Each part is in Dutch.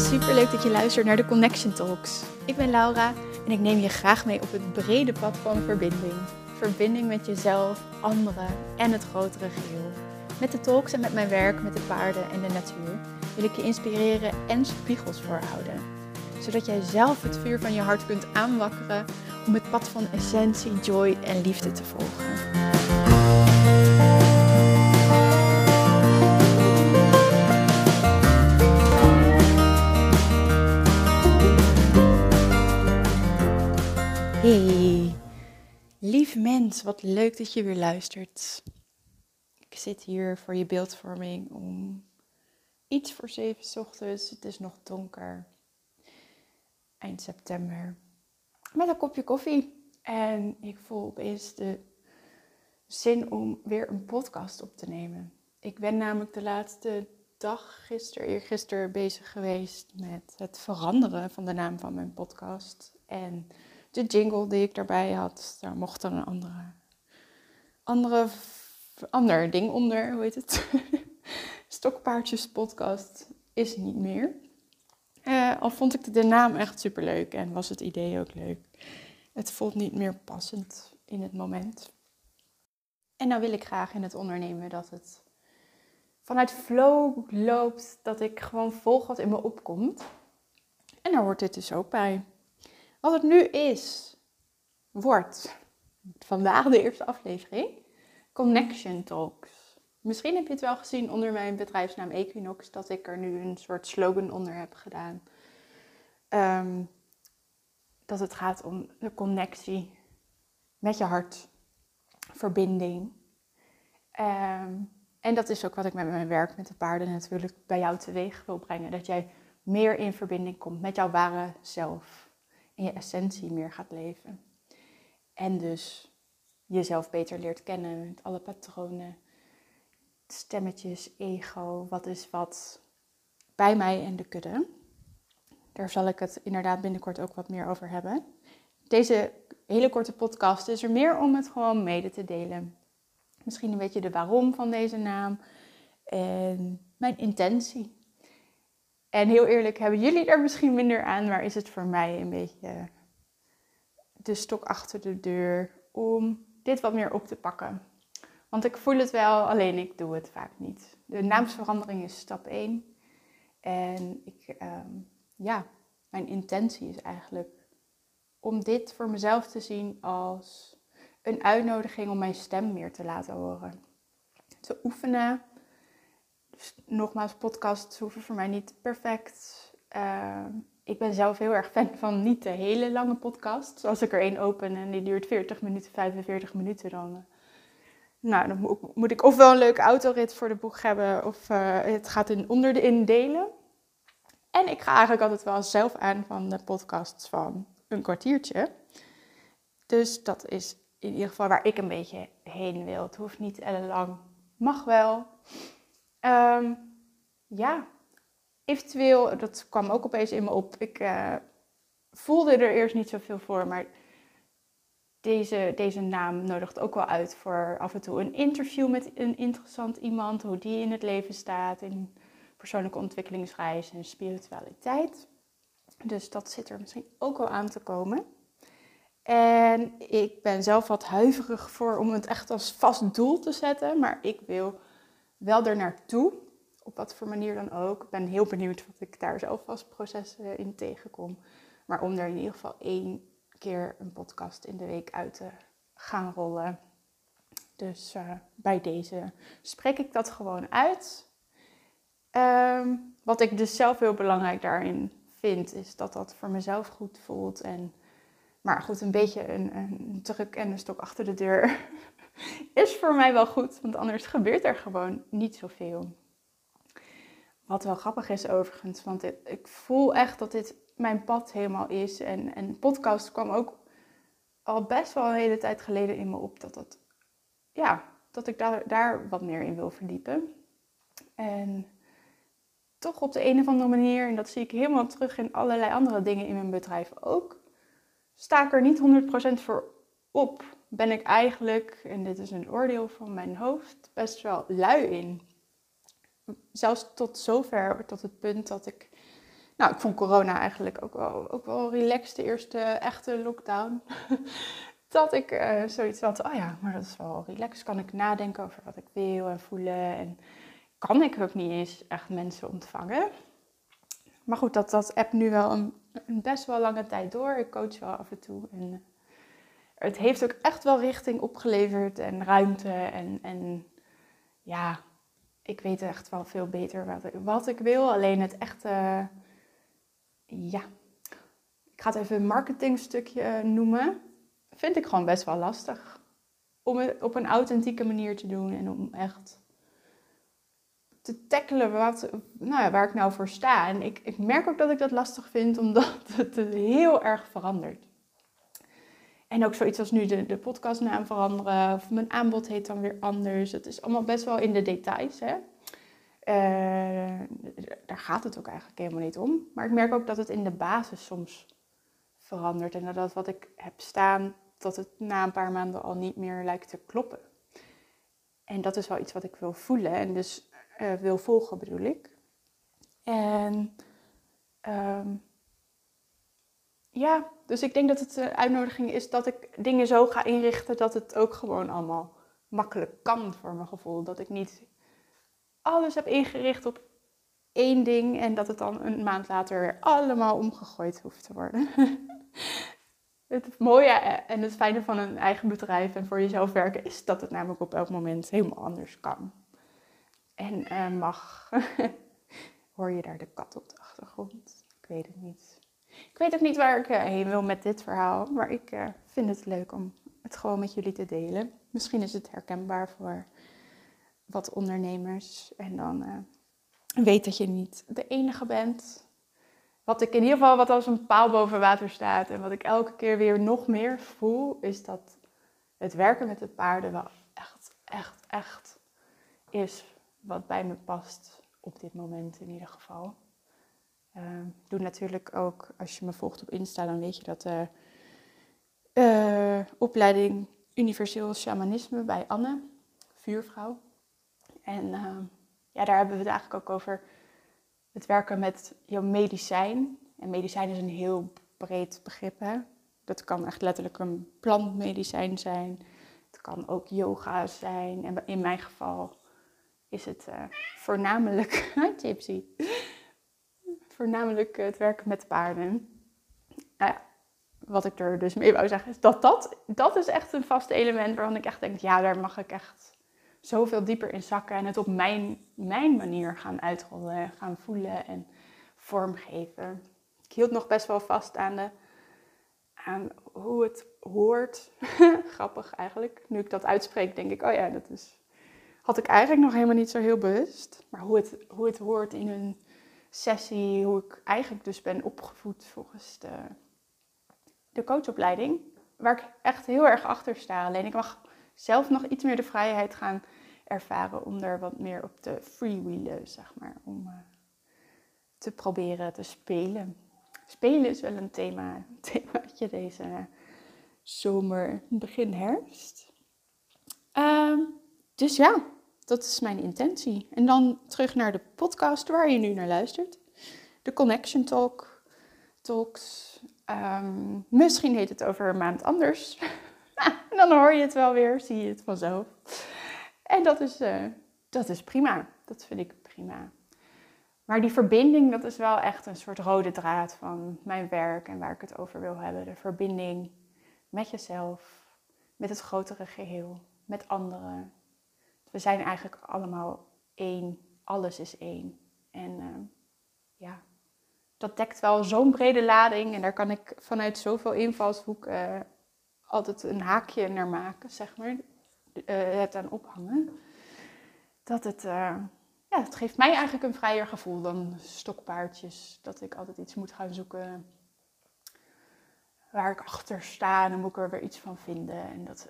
super leuk dat je luistert naar de Connection Talks. Ik ben Laura en ik neem je graag mee op het brede pad van verbinding. Verbinding met jezelf, anderen en het grotere geheel. Met de talks en met mijn werk met de paarden en de natuur wil ik je inspireren en spiegels voorhouden. Zodat jij zelf het vuur van je hart kunt aanwakkeren om het pad van essentie, joy en liefde te volgen. Hey, lief mens, wat leuk dat je weer luistert. Ik zit hier voor je beeldvorming om iets voor zeven ochtends. Het is nog donker, eind september, met een kopje koffie. En ik voel opeens de zin om weer een podcast op te nemen. Ik ben namelijk de laatste dag, gisteren, eergisteren, bezig geweest met het veranderen van de naam van mijn podcast. En de jingle die ik daarbij had, daar mocht er een andere, andere, ander ding onder, hoe heet het? Stokpaardjes podcast is niet meer. Uh, al vond ik de naam echt super leuk en was het idee ook leuk. Het voelt niet meer passend in het moment. En nou wil ik graag in het ondernemen dat het vanuit flow loopt, dat ik gewoon volg wat in me opkomt. En daar hoort dit dus ook bij. Wat het nu is, wordt vandaag de eerste aflevering Connection Talks. Misschien heb je het wel gezien onder mijn bedrijfsnaam Equinox dat ik er nu een soort slogan onder heb gedaan. Ehm, dat het gaat om de connectie met je hart, verbinding. Ehm, en dat is ook wat ik met mijn werk met de paarden natuurlijk bij jou teweeg wil brengen. Dat jij meer in verbinding komt met jouw ware zelf in je essentie meer gaat leven. En dus jezelf beter leert kennen met alle patronen, stemmetjes, ego, wat is wat bij mij en de kudde. Daar zal ik het inderdaad binnenkort ook wat meer over hebben. Deze hele korte podcast is er meer om het gewoon mede te delen. Misschien een beetje de waarom van deze naam en mijn intentie. En heel eerlijk, hebben jullie er misschien minder aan, maar is het voor mij een beetje de stok achter de deur om dit wat meer op te pakken. Want ik voel het wel, alleen ik doe het vaak niet. De naamsverandering is stap 1. En ik, ehm, ja, mijn intentie is eigenlijk om dit voor mezelf te zien als een uitnodiging om mijn stem meer te laten horen. Te oefenen nogmaals, podcasts hoeven voor mij niet perfect. Uh, ik ben zelf heel erg fan van niet de hele lange podcasts. Als ik er één open en die duurt 40 minuten, 45 minuten, dan, uh, nou, dan moet ik ofwel een leuke autorit voor de boeg hebben, of uh, het gaat in onder de indelen. En ik ga eigenlijk altijd wel zelf aan van de podcasts van een kwartiertje. Dus dat is in ieder geval waar ik een beetje heen wil. Het hoeft niet lang, mag wel. Um, ja, eventueel, dat kwam ook opeens in me op. Ik uh, voelde er eerst niet zoveel voor, maar deze, deze naam nodigt ook wel uit voor af en toe een interview met een interessant iemand, hoe die in het leven staat, in persoonlijke ontwikkelingsreis en spiritualiteit. Dus dat zit er misschien ook wel aan te komen. En ik ben zelf wat huiverig voor om het echt als vast doel te zetten, maar ik wil wel er naartoe, op wat voor manier dan ook. Ik ben heel benieuwd wat ik daar zelf als processen in tegenkom. Maar om er in ieder geval één keer een podcast in de week uit te gaan rollen. Dus uh, bij deze spreek ik dat gewoon uit. Um, wat ik dus zelf heel belangrijk daarin vind, is dat dat voor mezelf goed voelt. En, maar goed, een beetje een, een druk en een stok achter de deur is voor mij wel goed, want anders gebeurt er gewoon niet zoveel. Wat wel grappig is overigens, want ik voel echt dat dit mijn pad helemaal is. En, en podcast kwam ook al best wel een hele tijd geleden in me op dat, dat, ja, dat ik daar, daar wat meer in wil verdiepen. En toch op de een of andere manier, en dat zie ik helemaal terug in allerlei andere dingen in mijn bedrijf ook, sta ik er niet 100% voor op ben ik eigenlijk, en dit is een oordeel van mijn hoofd, best wel lui in. Zelfs tot zover, tot het punt dat ik Nou, ik vond corona eigenlijk ook wel, ook wel relaxed, de eerste echte lockdown. dat ik uh, zoiets had, oh ja, maar dat is wel relaxed. Kan ik nadenken over wat ik wil en voelen. En kan ik ook niet eens echt mensen ontvangen. Maar goed, dat, dat app nu wel een, best wel lange tijd door. Ik coach wel af en toe. Eh, het heeft ook echt wel richting opgeleverd en ruimte. En, en ja, ik weet echt wel veel beter wat ik, wat ik wil. Alleen het echte, ja, ik ga het even een marketingstukje noemen. Vind ik gewoon best wel lastig. Om het op een authentieke manier te doen en om echt te tackelen wat, nou ja, waar ik nou voor sta. En ik, ik merk ook dat ik dat lastig vind, omdat het heel erg verandert. En ook zoiets als nu de, de podcastnaam veranderen, of mijn aanbod heet dan weer anders. Het is allemaal best wel in de details. Hè? Uh, daar gaat het ook eigenlijk helemaal niet om. Maar ik merk ook dat het in de basis soms verandert. En dat wat ik heb staan, dat het na een paar maanden al niet meer lijkt te kloppen. En dat is wel iets wat ik wil voelen en dus uh, wil volgen, bedoel ik. En um, ja, dus ik denk dat het de uitnodiging is dat ik dingen zo ga inrichten dat het ook gewoon allemaal makkelijk kan voor mijn gevoel. Dat ik niet alles heb ingericht op één ding en dat het dan een maand later weer allemaal omgegooid hoeft te worden. het mooie en het fijne van een eigen bedrijf en voor jezelf werken is dat het namelijk op elk moment helemaal anders kan. En uh, mag. Hoor je daar de kat op de achtergrond? Ik weet het niet. Ik weet ook niet waar ik eh, heen wil met dit verhaal, maar ik uh, vind het leuk om het gewoon met jullie te delen. Misschien is het herkenbaar voor wat ondernemers. En dan uh, weet dat je niet de enige bent. Wat ik in ieder geval wat als een paal boven water staat en wat ik elke keer weer nog meer voel, is dat het werken met de paarden wel echt, echt, echt is wat bij me past op dit moment in ieder geval. Uh, doe natuurlijk ook, als je me volgt op Insta, dan weet je dat de uh, opleiding Universeel Shamanisme bij Anne, vuurvrouw. En uh, ja, daar hebben we het eigenlijk ook over het werken met jouw medicijn. En medicijn is een heel breed begrip. Hè? Dat kan echt letterlijk een plantmedicijn zijn. Het kan ook yoga zijn. En in mijn geval is het uh, voornamelijk. Gypsy voornamelijk het werken met paarden. Nou ja, wat ik er dus mee wou zeggen is dat dat, dat is echt een vast element waarvan ik echt denk, ja, daar mag ik echt zoveel dieper in zakken en het op mijn, mijn manier gaan uitrollen, gaan voelen en vormgeven. Ik hield nog best wel vast aan, de, aan hoe het hoort. Grappig eigenlijk. Nu ik dat uitspreek, denk ik, oh ja, dat is, had ik eigenlijk nog helemaal niet zo heel bewust. Maar hoe het, hoe het hoort in een sessie, hoe ik eigenlijk dus ben opgevoed volgens de, de coachopleiding. Waar ik echt heel erg achter sta. Alleen ik mag zelf nog iets meer de vrijheid gaan ervaren om er wat meer op te freewheelen, zeg maar. Om uh, te proberen te spelen. Spelen is wel een thema, themaatje deze zomer, begin herfst. Uh, dus ja, dat is mijn intentie. En dan terug naar de podcast waar je nu naar luistert. De Connection Talk. Talks. Ehm, misschien heet het over een maand anders. dan hoor je het wel weer, zie je het vanzelf. En dat is, uh, dat is prima. Dat vind ik prima. Maar die verbinding, dat is wel echt een soort rode draad van mijn werk en waar ik het over wil hebben. De verbinding met jezelf, met het grotere geheel, met anderen, we zijn eigenlijk allemaal één. Alles is één. En uh, ja, dat dekt wel zo'n brede lading. En daar kan ik vanuit zoveel invalshoeken uh, altijd een haakje naar maken, zeg maar. Uh, het aan ophangen. Dat het, ja, het geeft mij eigenlijk een vrijer gevoel dan stokpaardjes. Dat ik altijd iets moet gaan zoeken waar ik achter sta. En dan moet ik er weer iets van vinden. En dat,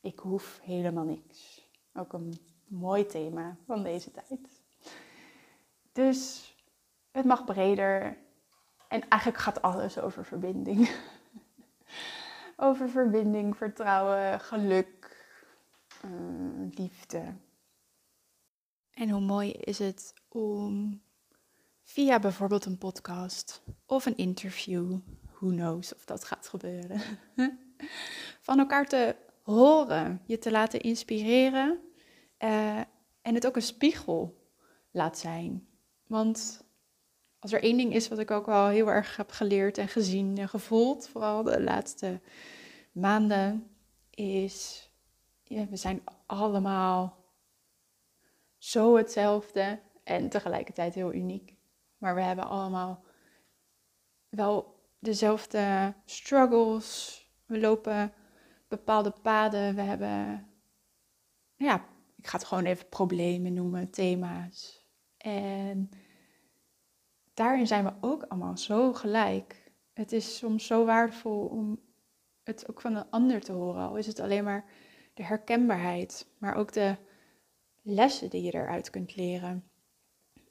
ik hoef helemaal niks. Ook een mooi thema van deze tijd. Dus het mag breder. En eigenlijk gaat alles over verbinding. over verbinding, vertrouwen, geluk, uh, liefde. En hoe mooi is het om via bijvoorbeeld een podcast of een interview, who knows of dat gaat gebeuren, van elkaar te horen, je te laten inspireren uh, en het ook een spiegel laat zijn. Want als er één ding is wat ik ook wel heel erg heb geleerd en gezien en gevoeld, vooral de laatste maanden, is we zijn allemaal zo hetzelfde en tegelijkertijd heel uniek. Maar we hebben allemaal wel dezelfde struggles. We lopen bepaalde paden. We hebben, ja, ik ga het gewoon even problemen noemen, thema's. En daarin zijn we ook allemaal zo gelijk. Het is soms zo waardevol om het ook van een ander te horen. Al is het alleen maar de herkenbaarheid, maar ook de lessen die je eruit kunt leren.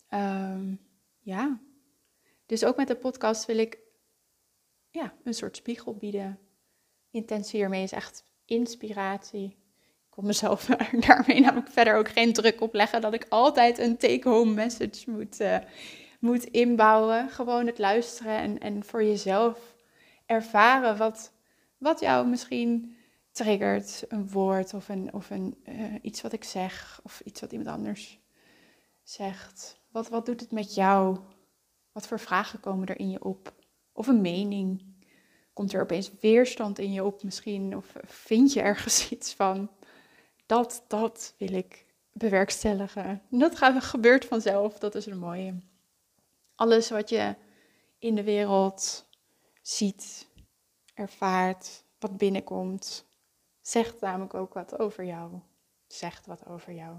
Ehm, ja, dus ook met de podcast wil ik ja, een soort spiegel bieden. Intentie hiermee is echt inspiratie. Ik kon mezelf daarmee namelijk verder ook geen druk op leggen dat ik altijd een take-home message moet, uh, moet inbouwen. Gewoon het luisteren en, en voor jezelf ervaren wat, wat jou misschien triggert. Een woord of, een, of een, uh, iets wat ik zeg of iets wat iemand anders zegt. Wat, wat doet het met jou? Wat voor vragen komen er in je op? Of een mening? Komt er opeens weerstand in je op misschien? Of vind je ergens iets van? Dat, dat wil ik bewerkstelligen. Dat gebeurt vanzelf, dat is een mooie. Alles wat je in de wereld ziet, ervaart, wat binnenkomt, zegt namelijk ook wat over jou. Zegt wat over jou.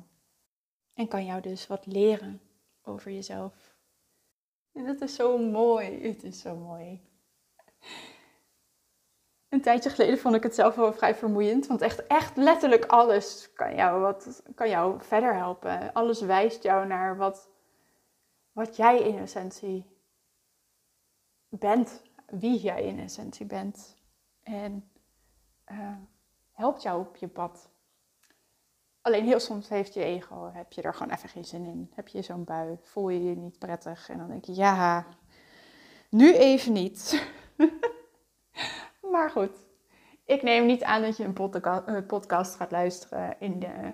En kan jou dus wat leren over jezelf. En dat is zo mooi. Het is zo mooi. Een tijdje geleden vond ik het zelf wel vrij vermoeiend. Want echt, echt letterlijk alles kan jou, wat, kan jou verder helpen. Alles wijst jou naar wat, wat jij in essentie bent. Wie jij in essentie bent. En uh, helpt jou op je pad. Alleen heel soms heeft je ego, heb je er gewoon even geen zin in. Heb je zo'n bui, voel je je niet prettig en dan denk je, ja, nu even niet. maar goed, ik neem niet aan dat je een podcast gaat luisteren in, de,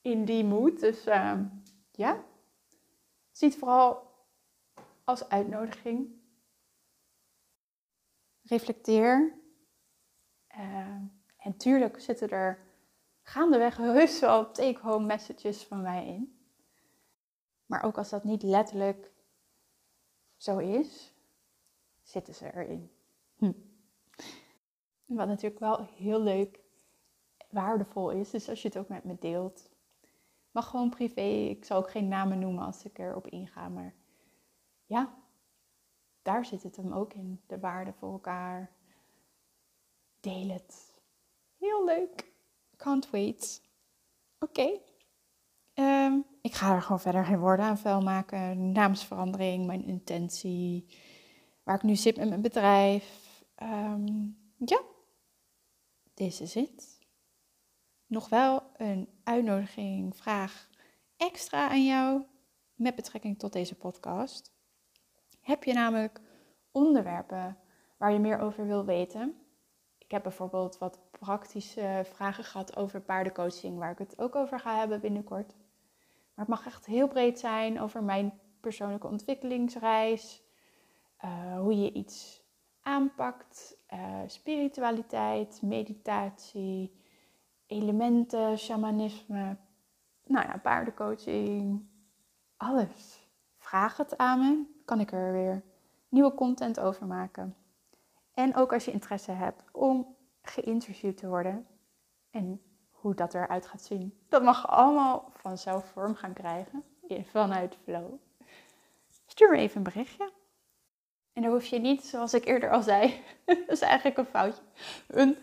in die moed. Dus uh, ja, zie vooral als uitnodiging. Reflecteer. Uh, en tuurlijk zitten er gaandeweg heus wel take-home messages van mij in. Maar ook als dat niet letterlijk zo is, zitten ze erin. Hm. Wat natuurlijk wel heel leuk, waardevol is, is als je het ook met me deelt. Mag gewoon privé, ik zal ook geen namen noemen als ik erop inga, maar ja, daar zit het hem ook in. De waarde voor elkaar. Deel het. Heel leuk. Can't wait. Oké. Ehm, ik ga er gewoon verder geen woorden aan vuil maken. Naamsverandering, mijn intentie. Waar ik nu zit met mijn bedrijf. Um, ja, this is it. Nog wel een uitnodiging, vraag extra aan jou met betrekking tot deze podcast. Heb je namelijk onderwerpen waar je meer over wil weten? Ik heb bijvoorbeeld wat praktische vragen gehad over paardencoaching, waar ik het ook over ga hebben binnenkort. Maar het mag echt heel breed zijn over mijn persoonlijke ontwikkelingsreis, uh, hoe je iets aanpakt, uh, spiritualiteit, meditatie, elementen, shamanisme, nou ja, paardencoaching, alles. Vraag het aan me, kan ik er weer nieuwe content over maken. En ook als je interesse hebt om geïnterviewd te worden en hoe dat eruit gaat zien. Dat mag allemaal vanzelf vorm gaan krijgen vanuit Flow. Stuur me even een berichtje. En daar hoef je niet, zoals ik eerder al zei, dat is eigenlijk een foutje, een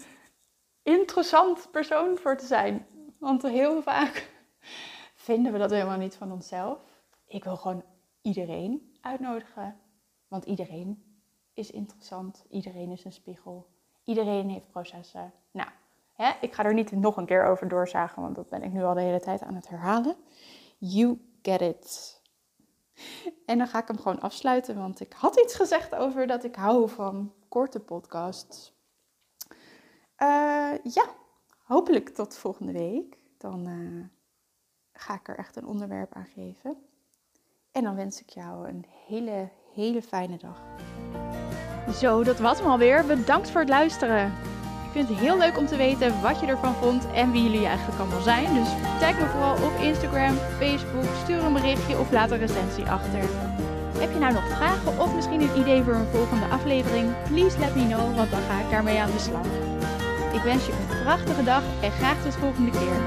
interessant persoon voor te zijn. Want heel vaak vinden we dat helemaal niet van onszelf. Ik wil gewoon iedereen uitnodigen. Want iedereen is interessant. Iedereen is een spiegel. Iedereen heeft processen. Nou, ik ga er niet nog een keer over doorzagen, want dat ben ik nu al de hele tijd aan het herhalen. You get it. En dan ga ik hem gewoon afsluiten, want ik had iets gezegd over dat ik hou van korte podcasts. Uh, ja, hopelijk tot volgende week. Dan uh, ga ik er echt een onderwerp aan geven. En dan wens ik jou een hele, hele fijne dag. Zo, dat was hem alweer. Bedankt voor het luisteren. Ik vind het heel leuk om te weten wat je ervan vond en wie jullie eigenlijk allemaal zijn. Dus tag me vooral op Instagram, Facebook, stuur een berichtje of laat een recensie achter. Heb je nou nog vragen of misschien een idee voor een volgende aflevering? Please let me know, want dan ga ik daarmee aan de slag. Ik wens je een prachtige dag en graag tot de volgende keer.